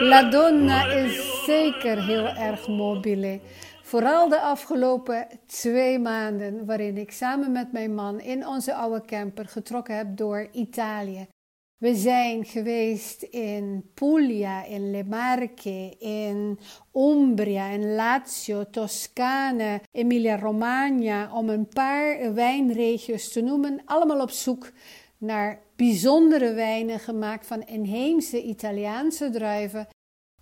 La Donna is zeker heel erg mobile. Vooral de afgelopen twee maanden, waarin ik samen met mijn man in onze oude camper getrokken heb door Italië. We zijn geweest in Puglia, in Le Marche, in Umbria, in Lazio, Toscane, Emilia-Romagna, om een paar wijnregio's te noemen. Allemaal op zoek naar bijzondere wijnen gemaakt van inheemse Italiaanse druiven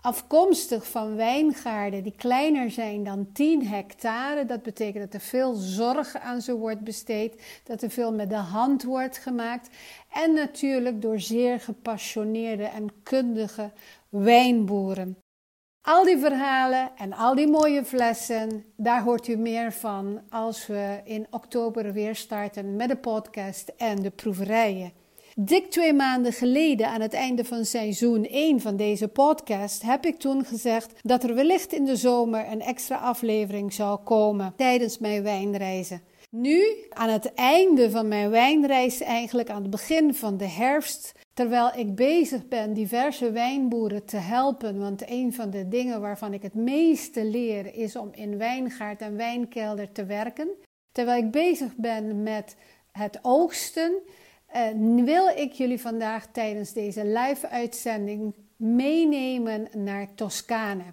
afkomstig van wijngaarden die kleiner zijn dan 10 hectare. Dat betekent dat er veel zorg aan ze wordt besteed, dat er veel met de hand wordt gemaakt en natuurlijk door zeer gepassioneerde en kundige wijnboeren. Al die verhalen en al die mooie flessen, daar hoort u meer van als we in oktober weer starten met de podcast en de proeverijen. Dik twee maanden geleden, aan het einde van seizoen 1 van deze podcast, heb ik toen gezegd dat er wellicht in de zomer een extra aflevering zou komen tijdens mijn wijnreizen. Nu, aan het einde van mijn wijnreis, eigenlijk aan het begin van de herfst, terwijl ik bezig ben diverse wijnboeren te helpen, want een van de dingen waarvan ik het meeste leer is om in wijngaard en wijnkelder te werken. Terwijl ik bezig ben met het oogsten, uh, wil ik jullie vandaag tijdens deze live-uitzending meenemen naar Toscane.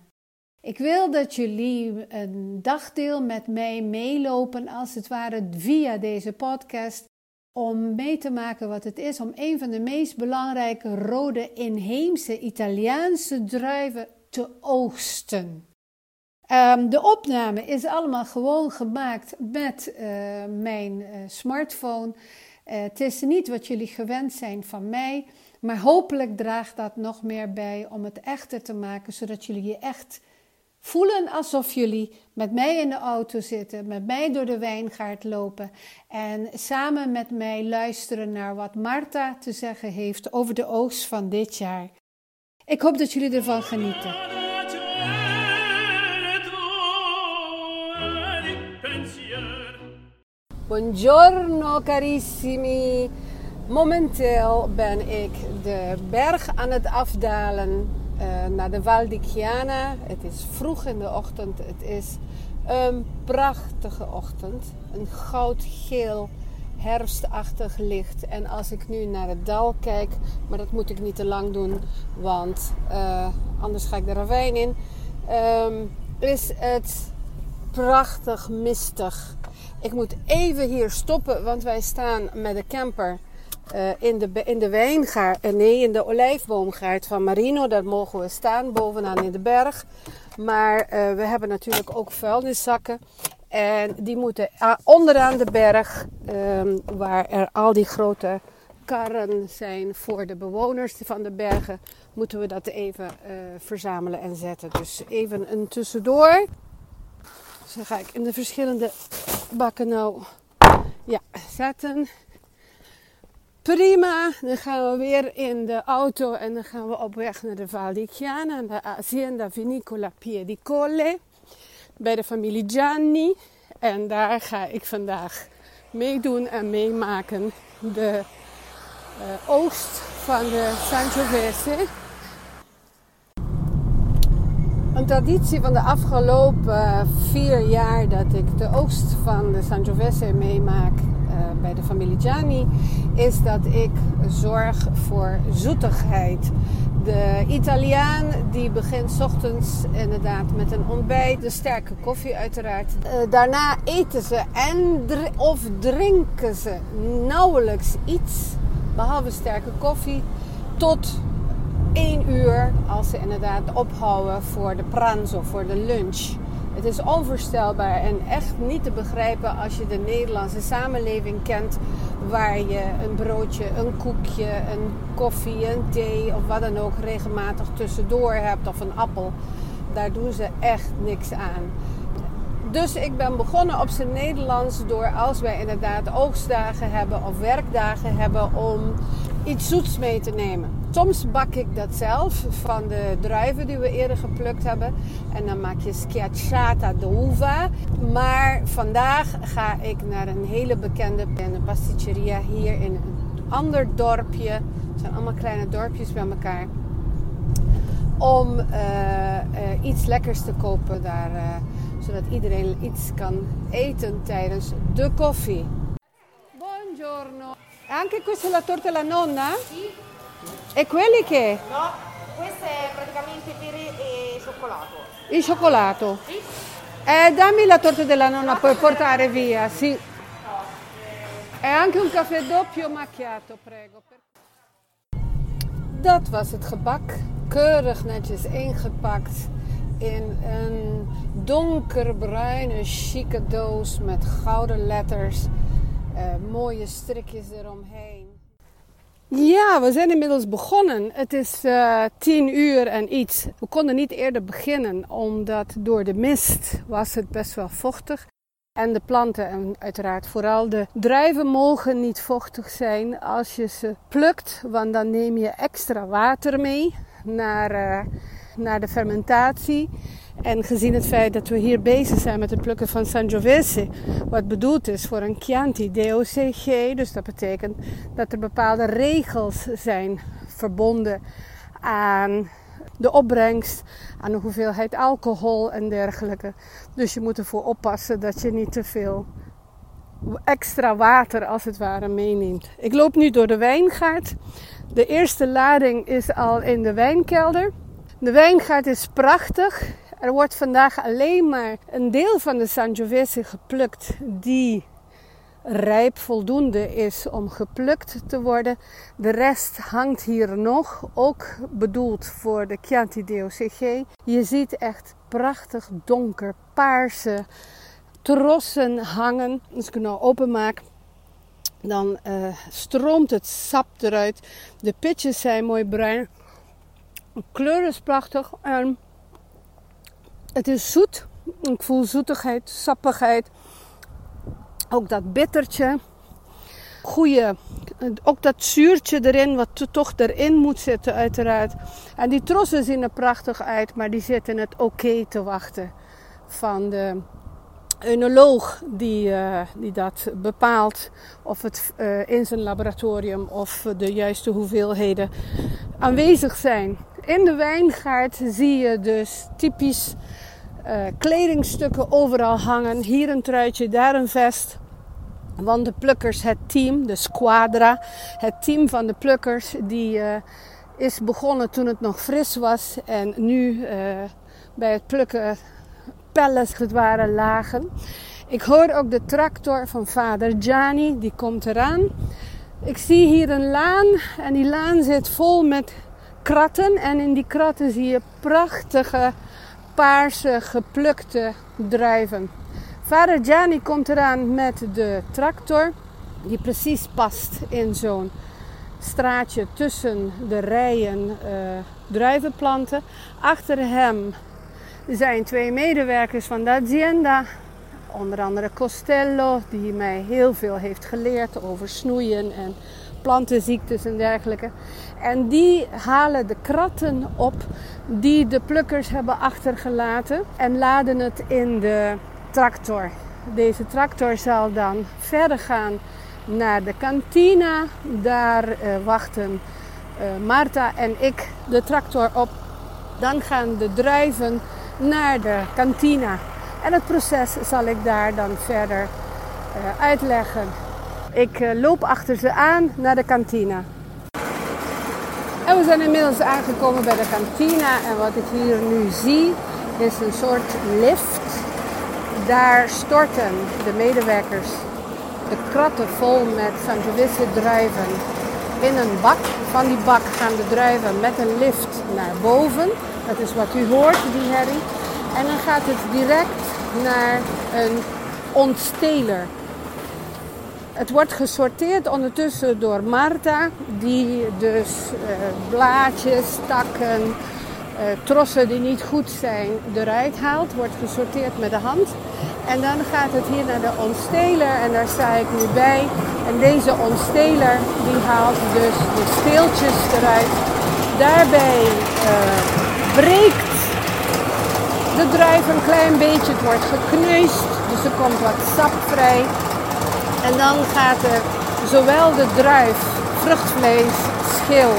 Ik wil dat jullie een dagdeel met mij meelopen, als het ware via deze podcast, om mee te maken wat het is om een van de meest belangrijke rode inheemse Italiaanse druiven te oogsten. Um, de opname is allemaal gewoon gemaakt met uh, mijn uh, smartphone. Uh, het is niet wat jullie gewend zijn van mij, maar hopelijk draagt dat nog meer bij om het echter te maken, zodat jullie je echt voelen alsof jullie met mij in de auto zitten, met mij door de wijngaard lopen en samen met mij luisteren naar wat Marta te zeggen heeft over de oogst van dit jaar. Ik hoop dat jullie ervan genieten. Buongiorno carissimi. Momenteel ben ik de berg aan het afdalen uh, naar de Val di Chiana. Het is vroeg in de ochtend. Het is een prachtige ochtend. Een goudgeel herfstachtig licht. En als ik nu naar het dal kijk, maar dat moet ik niet te lang doen, want uh, anders ga ik de ravijn in. Um, is het prachtig mistig. Ik moet even hier stoppen, want wij staan met de camper uh, in, de, in de wijngaard, uh, nee, in de olijfboomgaard van Marino. Daar mogen we staan, bovenaan in de berg. Maar uh, we hebben natuurlijk ook vuilniszakken. En die moeten onderaan de berg, um, waar er al die grote karren zijn voor de bewoners van de bergen, moeten we dat even verzamelen en zetten. Dus even een tussendoor. Dus dan ga ik in de verschillende bakken nou ja, zetten. Prima, dan gaan we weer in de auto en dan gaan we op weg naar de Val di Chiana, de Azienda Vinicola Piedicolle, bij de familie Gianni. En daar ga ik vandaag meedoen en meemaken de uh, oogst van de Sangiovese. Een traditie van de afgelopen vier jaar dat ik de oogst van de Sangiovese meemaak bij de familie Gianni, is dat ik zorg voor zoetigheid. De Italiaan die begint ochtends inderdaad met een ontbijt, de sterke koffie uiteraard. Uh, daarna eten ze en of drinken ze nauwelijks iets, behalve sterke koffie, tot 1 uur als ze inderdaad ophouden voor de pranzo, voor de lunch. Het is onvoorstelbaar en echt niet te begrijpen als je de Nederlandse samenleving kent, waar je een broodje, een koekje, een koffie, een thee of wat dan ook regelmatig tussendoor hebt of een appel. Daar doen ze echt niks aan. Dus ik ben begonnen op zijn Nederlands door als wij inderdaad oogstdagen hebben of werkdagen hebben om iets zoets mee te nemen. Soms bak ik dat zelf van de druiven die we eerder geplukt hebben. En dan maak je schiacciata d'uva. Maar vandaag ga ik naar een hele bekende pasticceria hier in een ander dorpje. Het zijn allemaal kleine dorpjes bij elkaar. om eh, eh, iets lekkers te kopen daar, eh, zodat iedereen iets kan eten tijdens de koffie. Buongiorno. Anche questa la torta della nonna? Sì. E quelli che? No, questo è praticamente pere e cioccolato. Il cioccolato. Sì? Eh, dammi la torta della nonna, puoi portare via, sì. E anche un caffè doppio macchiato, prego. Dat was het gebak. Keurig netjes ingepakt in een donkerbruine, chique doos met gouden letters. eh, mooie strikjes eromheen. Ja, we zijn inmiddels begonnen. Het is eh, tien uur en iets. We konden niet eerder beginnen, omdat door de mist was het best wel vochtig. En de planten en uiteraard vooral de druiven mogen niet vochtig zijn als je ze plukt, want dan neem je extra water mee naar, eh, naar de fermentatie. En gezien het feit dat we hier bezig zijn met het plukken van Sangiovese, wat bedoeld is voor een Chianti DOCG, dus dat betekent dat er bepaalde regels zijn verbonden aan de opbrengst, aan de hoeveelheid alcohol en dergelijke. Dus je moet ervoor oppassen dat je niet te veel extra water als het ware meeneemt. Ik loop nu door de wijngaard. De eerste lading is al in de wijnkelder. De wijngaard is prachtig. Er wordt vandaag alleen maar een deel van de Sangiovese geplukt die rijp voldoende is om geplukt te worden. De rest hangt hier nog, ook bedoeld voor de Chianti DOCG. Je ziet echt prachtig donker paarse trossen hangen. Als ik het nou openmaak, dan uh, stroomt het sap eruit. De pitjes zijn mooi bruin. De kleur is prachtig en het is zoet. Ik voel zoetigheid, sappigheid. Ook dat bittertje. Goeie, ook dat zuurtje erin, wat toch erin moet zitten uiteraard. En die trossen zien er prachtig uit, maar die zitten het oké te wachten van de enoloog die, uh, die dat bepaalt. Of het uh, in zijn laboratorium of de juiste hoeveelheden aanwezig zijn. In de wijngaard zie je dus typisch uh, kledingstukken overal hangen. Hier een truitje, daar een vest. Want de plukkers, het team, de squadra, het team van de plukkers, die uh, is begonnen toen het nog fris was. En nu uh, bij het plukken pellen, als het lagen. Ik hoor ook de tractor van vader Gianni, die komt eraan. Ik zie hier een laan en die laan zit vol met kratten. En in die kratten zie je prachtige paarse geplukte druiven. Vader Gianni komt eraan met de tractor, die precies past in zo'n straatje tussen de rijen uh, druivenplanten. Achter hem zijn twee medewerkers van de azienda, onder andere Costello, die mij heel veel heeft geleerd over snoeien en plantenziektes en dergelijke. En die halen de kratten op die de plukkers hebben achtergelaten en laden het in de tractor. Deze tractor zal dan verder gaan naar de kantina. Daar uh, wachten uh, Marta en ik de tractor op. Dan gaan de druiven naar de kantina. En het proces zal ik daar dan verder uh, uitleggen. Ik loop achter ze aan naar de kantina. En we zijn inmiddels aangekomen bij de kantina. En wat ik hier nu zie is een soort lift. Daar storten de medewerkers de kratten vol met Sangiovese druiven in een bak. Van die bak gaan de druiven met een lift naar boven. Dat is wat u hoort, die herrie. En dan gaat het direct naar een ontsteler. Het wordt gesorteerd ondertussen door Marta, die dus uh, blaadjes, takken, uh, trossen die niet goed zijn eruit haalt. Wordt gesorteerd met de hand. En dan gaat het hier naar de ontsteler en daar sta ik nu bij. En deze ontsteler die haalt dus de steeltjes eruit. Daarbij uh, breekt de druif een klein beetje. Het wordt gekneusd, dus er komt wat sap vrij. En dan gaat er zowel de druif, vruchtvlees, schil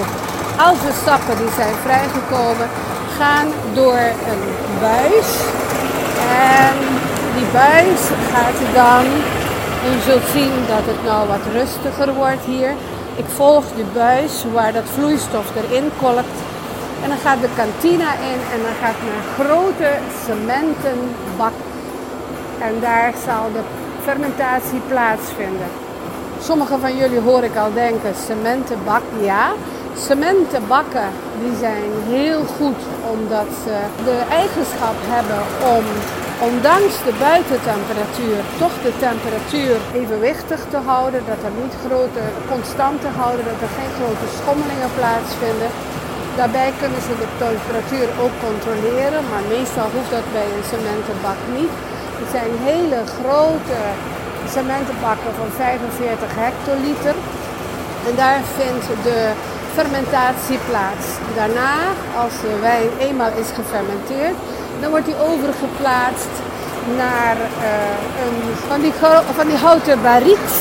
als de sappen die zijn vrijgekomen, gaan door een buis. En die buis gaat dan, en je zult zien dat het nou wat rustiger wordt hier. Ik volg de buis waar dat vloeistof erin kolkt. En dan gaat de kantina in en dan gaat een grote cementen bak. En daar zal de fermentatie plaatsvinden. Sommigen van jullie hoor ik al denken, cementenbak, ja. Cementenbakken die zijn heel goed omdat ze de eigenschap hebben om ondanks de buitentemperatuur toch de temperatuur evenwichtig te houden. Dat er niet grote, constant te houden, dat er geen grote schommelingen plaatsvinden. Daarbij kunnen ze de temperatuur ook controleren, maar meestal hoeft dat bij een cementenbak niet. Het zijn hele grote cementenbakken van 45 hectoliter. En daar vindt de fermentatie plaats. Daarna, als de wijn eenmaal is gefermenteerd, dan wordt die overgeplaatst naar uh, een, van, die, van die houten barriques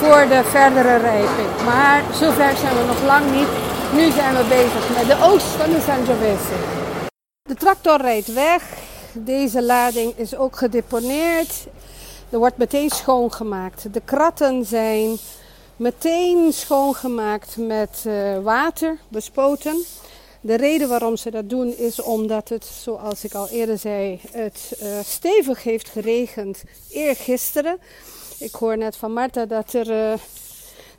voor de verdere rijping. Maar zover zijn we nog lang niet. Nu zijn we bezig met de oogst van de Sangiovese. De tractor rijdt weg. Deze lading is ook gedeponeerd. Er wordt meteen schoongemaakt. De kratten zijn meteen schoongemaakt met uh, water, bespoten. De reden waarom ze dat doen is omdat het, zoals ik al eerder zei, het uh, stevig heeft geregend eergisteren. Ik hoor net van Marta dat er uh,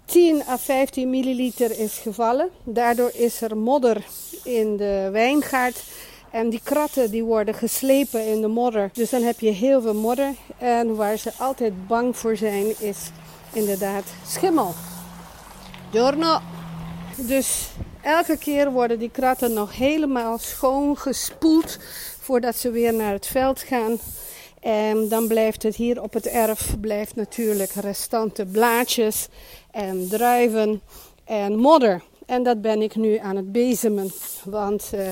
10 à 15 milliliter is gevallen. Daardoor is er modder in de wijngaard. En die kratten die worden geslepen in de modder. Dus dan heb je heel veel modder. En waar ze altijd bang voor zijn is inderdaad schimmel. Giorno. Dus elke keer worden die kratten nog helemaal schoon gespoeld voordat ze weer naar het veld gaan. En dan blijft het hier op het erf blijft natuurlijk restante blaadjes en druiven en modder. En dat ben ik nu aan het bezemen. Want uh,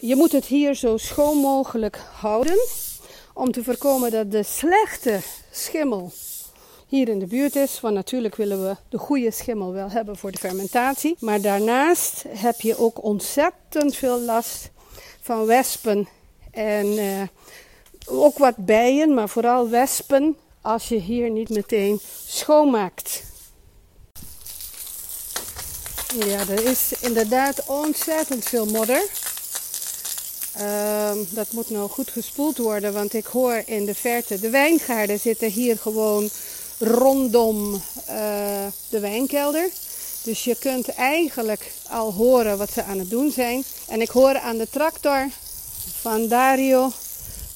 je moet het hier zo schoon mogelijk houden. Om te voorkomen dat de slechte schimmel hier in de buurt is. Want natuurlijk willen we de goede schimmel wel hebben voor de fermentatie. Maar daarnaast heb je ook ontzettend veel last van wespen. En uh, ook wat bijen, maar vooral wespen. Als je hier niet meteen schoonmaakt. Ja, er is inderdaad ontzettend veel modder. Uh, dat moet nou goed gespoeld worden, want ik hoor in de verte de wijngaarden zitten hier gewoon rondom uh, de wijnkelder. Dus je kunt eigenlijk al horen wat ze aan het doen zijn. En ik hoor aan de tractor van Dario,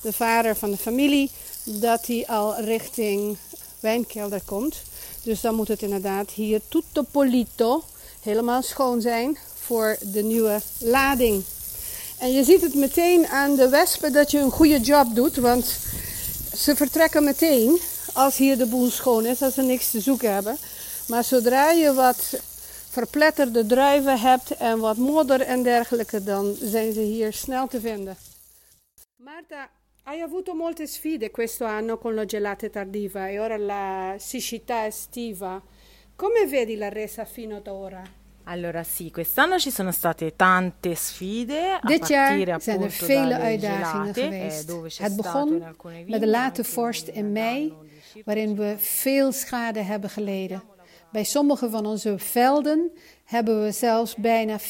de vader van de familie, dat hij al richting wijnkelder komt. Dus dan moet het inderdaad hier tutto polito helemaal schoon zijn voor de nieuwe lading. En je ziet het meteen aan de wespen dat je een goede job doet, want ze vertrekken meteen als hier de boel schoon is, als ze niks te zoeken hebben. Maar zodra je wat verpletterde druiven hebt en wat modder en dergelijke, dan zijn ze hier snel te vinden. Marta, hai avuto molte sfide questo anno con la gelata tardiva e ora la siccità estiva. Come vedi la resa fino ad ora? Allora sì, quest'anno ci sono state tante sfide. Dit jaar zijn er vele uitdagingen geweest. Het begon met de late vorst in mei, waarin we veel schade hebben geleden. Bij sommige van onze velden hebben we zelfs bijna 50%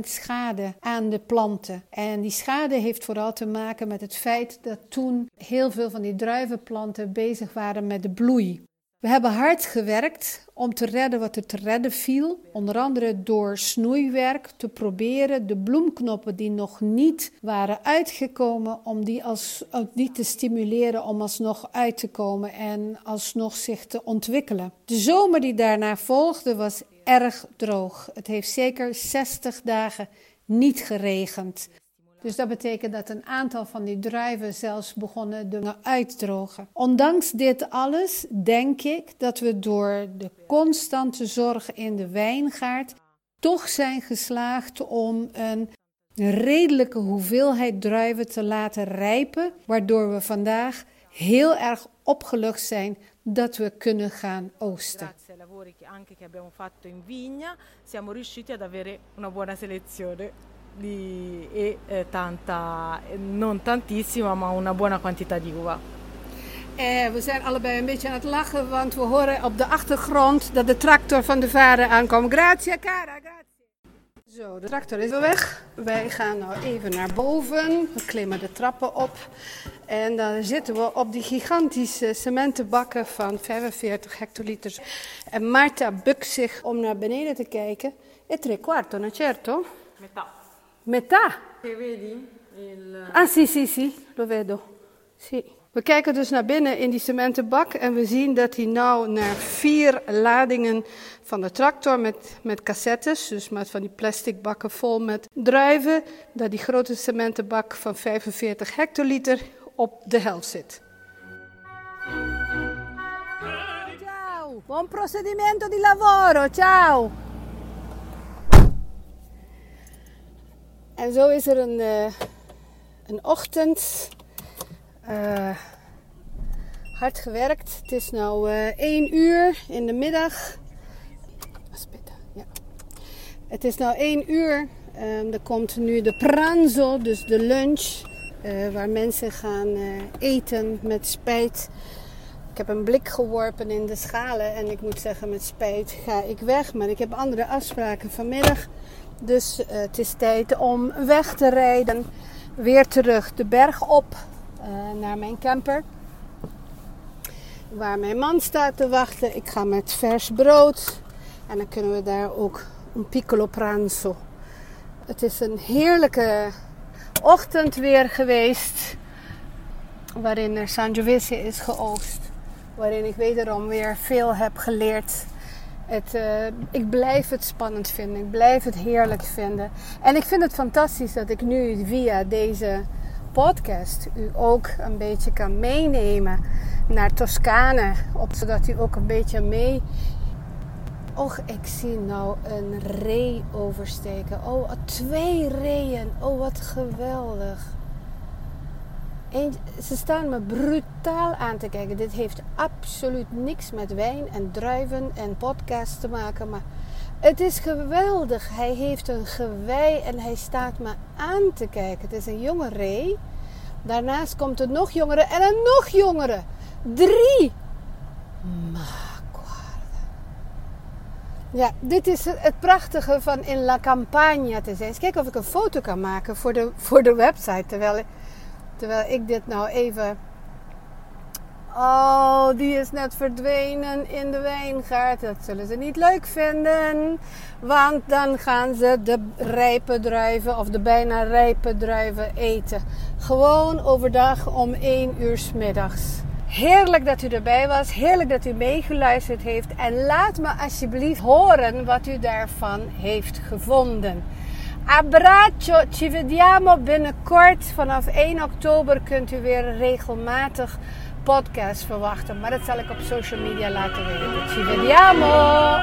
schade aan de planten. En die schade heeft vooral te maken met het feit dat toen heel veel van die druivenplanten bezig waren met de bloei. We hebben hard gewerkt om te redden wat er te redden viel. Onder andere door snoeiwerk te proberen de bloemknoppen die nog niet waren uitgekomen, om die, als, die te stimuleren om alsnog uit te komen en alsnog zich te ontwikkelen. De zomer die daarna volgde was erg droog. Het heeft zeker 60 dagen niet geregend. Dus dat betekent dat een aantal van die druiven zelfs begonnen te uitdrogen. Ondanks dit alles denk ik dat we door de constante zorg in de wijngaard toch zijn geslaagd om een redelijke hoeveelheid druiven te laten rijpen, waardoor we vandaag heel erg opgelucht zijn dat we kunnen gaan oosten. In vigna. Di, e eh, tanta, non tantissima, ma una buona quantità di uva. Eh, we zijn allebei een beetje aan het lachen, want we horen op de achtergrond dat de tractor van de vader aankomt. Grazie, cara, grazie. Zo, de tractor is weg. Wij gaan nou even naar boven. We klimmen de trappen op. En dan zitten we op die gigantische cementenbakken van 45 hectoliters. En Marta bukt zich om naar beneden te kijken. E tre quarto, no certo? Metà. Metà. Che vedi? Il... Ah, sì, sì, sì, lo vedo. Sì. We kijken dus naar binnen in die cementenbak en we zien dat hij nou naar vier ladingen van de tractor met, met cassettes, dus met van die plastic bakken vol met druiven, dat die grote cementenbak van 45 hectoliter op de helft zit. Ciao, buon procedimento di lavoro, ciao. En zo is er een, uh, een ochtend. Uh, hard gewerkt. Het is nu uh, 1 uur in de middag. Ja. Het is nu 1 uur. Um, er komt nu de pranzo, dus de lunch. Waar mensen gaan eten met spijt. Ik heb een blik geworpen in de schalen. En ik moet zeggen, met spijt ga ik weg. Maar ik heb andere afspraken vanmiddag. Dus het is tijd om weg te rijden. Weer terug de berg op uh, naar mijn camper. Waar mijn man staat te wachten. Ik ga met vers brood. En dan kunnen we daar ook een piccolo pranzo. Het is een heerlijke ochtend weer geweest. Waarin er Sangiovese is geoogst. Waarin ik wederom weer veel heb geleerd. Het, uh, ik blijf het spannend vinden. Ik blijf het heerlijk vinden. En ik vind het fantastisch dat ik nu via deze podcast u ook een beetje kan meenemen naar Toscane. Op, zodat u ook een beetje mee. Och, ik zie nou een ree oversteken. Oh, twee reeën. Oh, wat geweldig. Ze staan me brutaal aan te kijken. Dit heeft absoluut niks met wijn en druiven en podcast te maken. Maar het is geweldig. Hij heeft een gewei en hij staat me aan te kijken. Het is een jonge ree. Daarnaast komt een nog jongere en een nog jongere. Drie. Maar Ja, dit is het prachtige van in La Campagna te zijn. Eens kijken of ik een foto kan maken voor de, voor de website. Terwijl, terwijl ik dit nou even Oh, die is net verdwenen in de wijngaard. Dat zullen ze niet leuk vinden. Want dan gaan ze de rijpe druiven of de bijna rijpe druiven eten. Gewoon overdag om 1 uur s middags. Heerlijk dat u erbij was. Heerlijk dat u meegeluisterd heeft. En laat me alsjeblieft horen wat u daarvan heeft gevonden. Abbraccio, ci vediamo binnenkort. Vanaf 1 oktober kunt u weer regelmatig podcast verwachten. Maar dat zal ik op social media laten weten. Ci vediamo!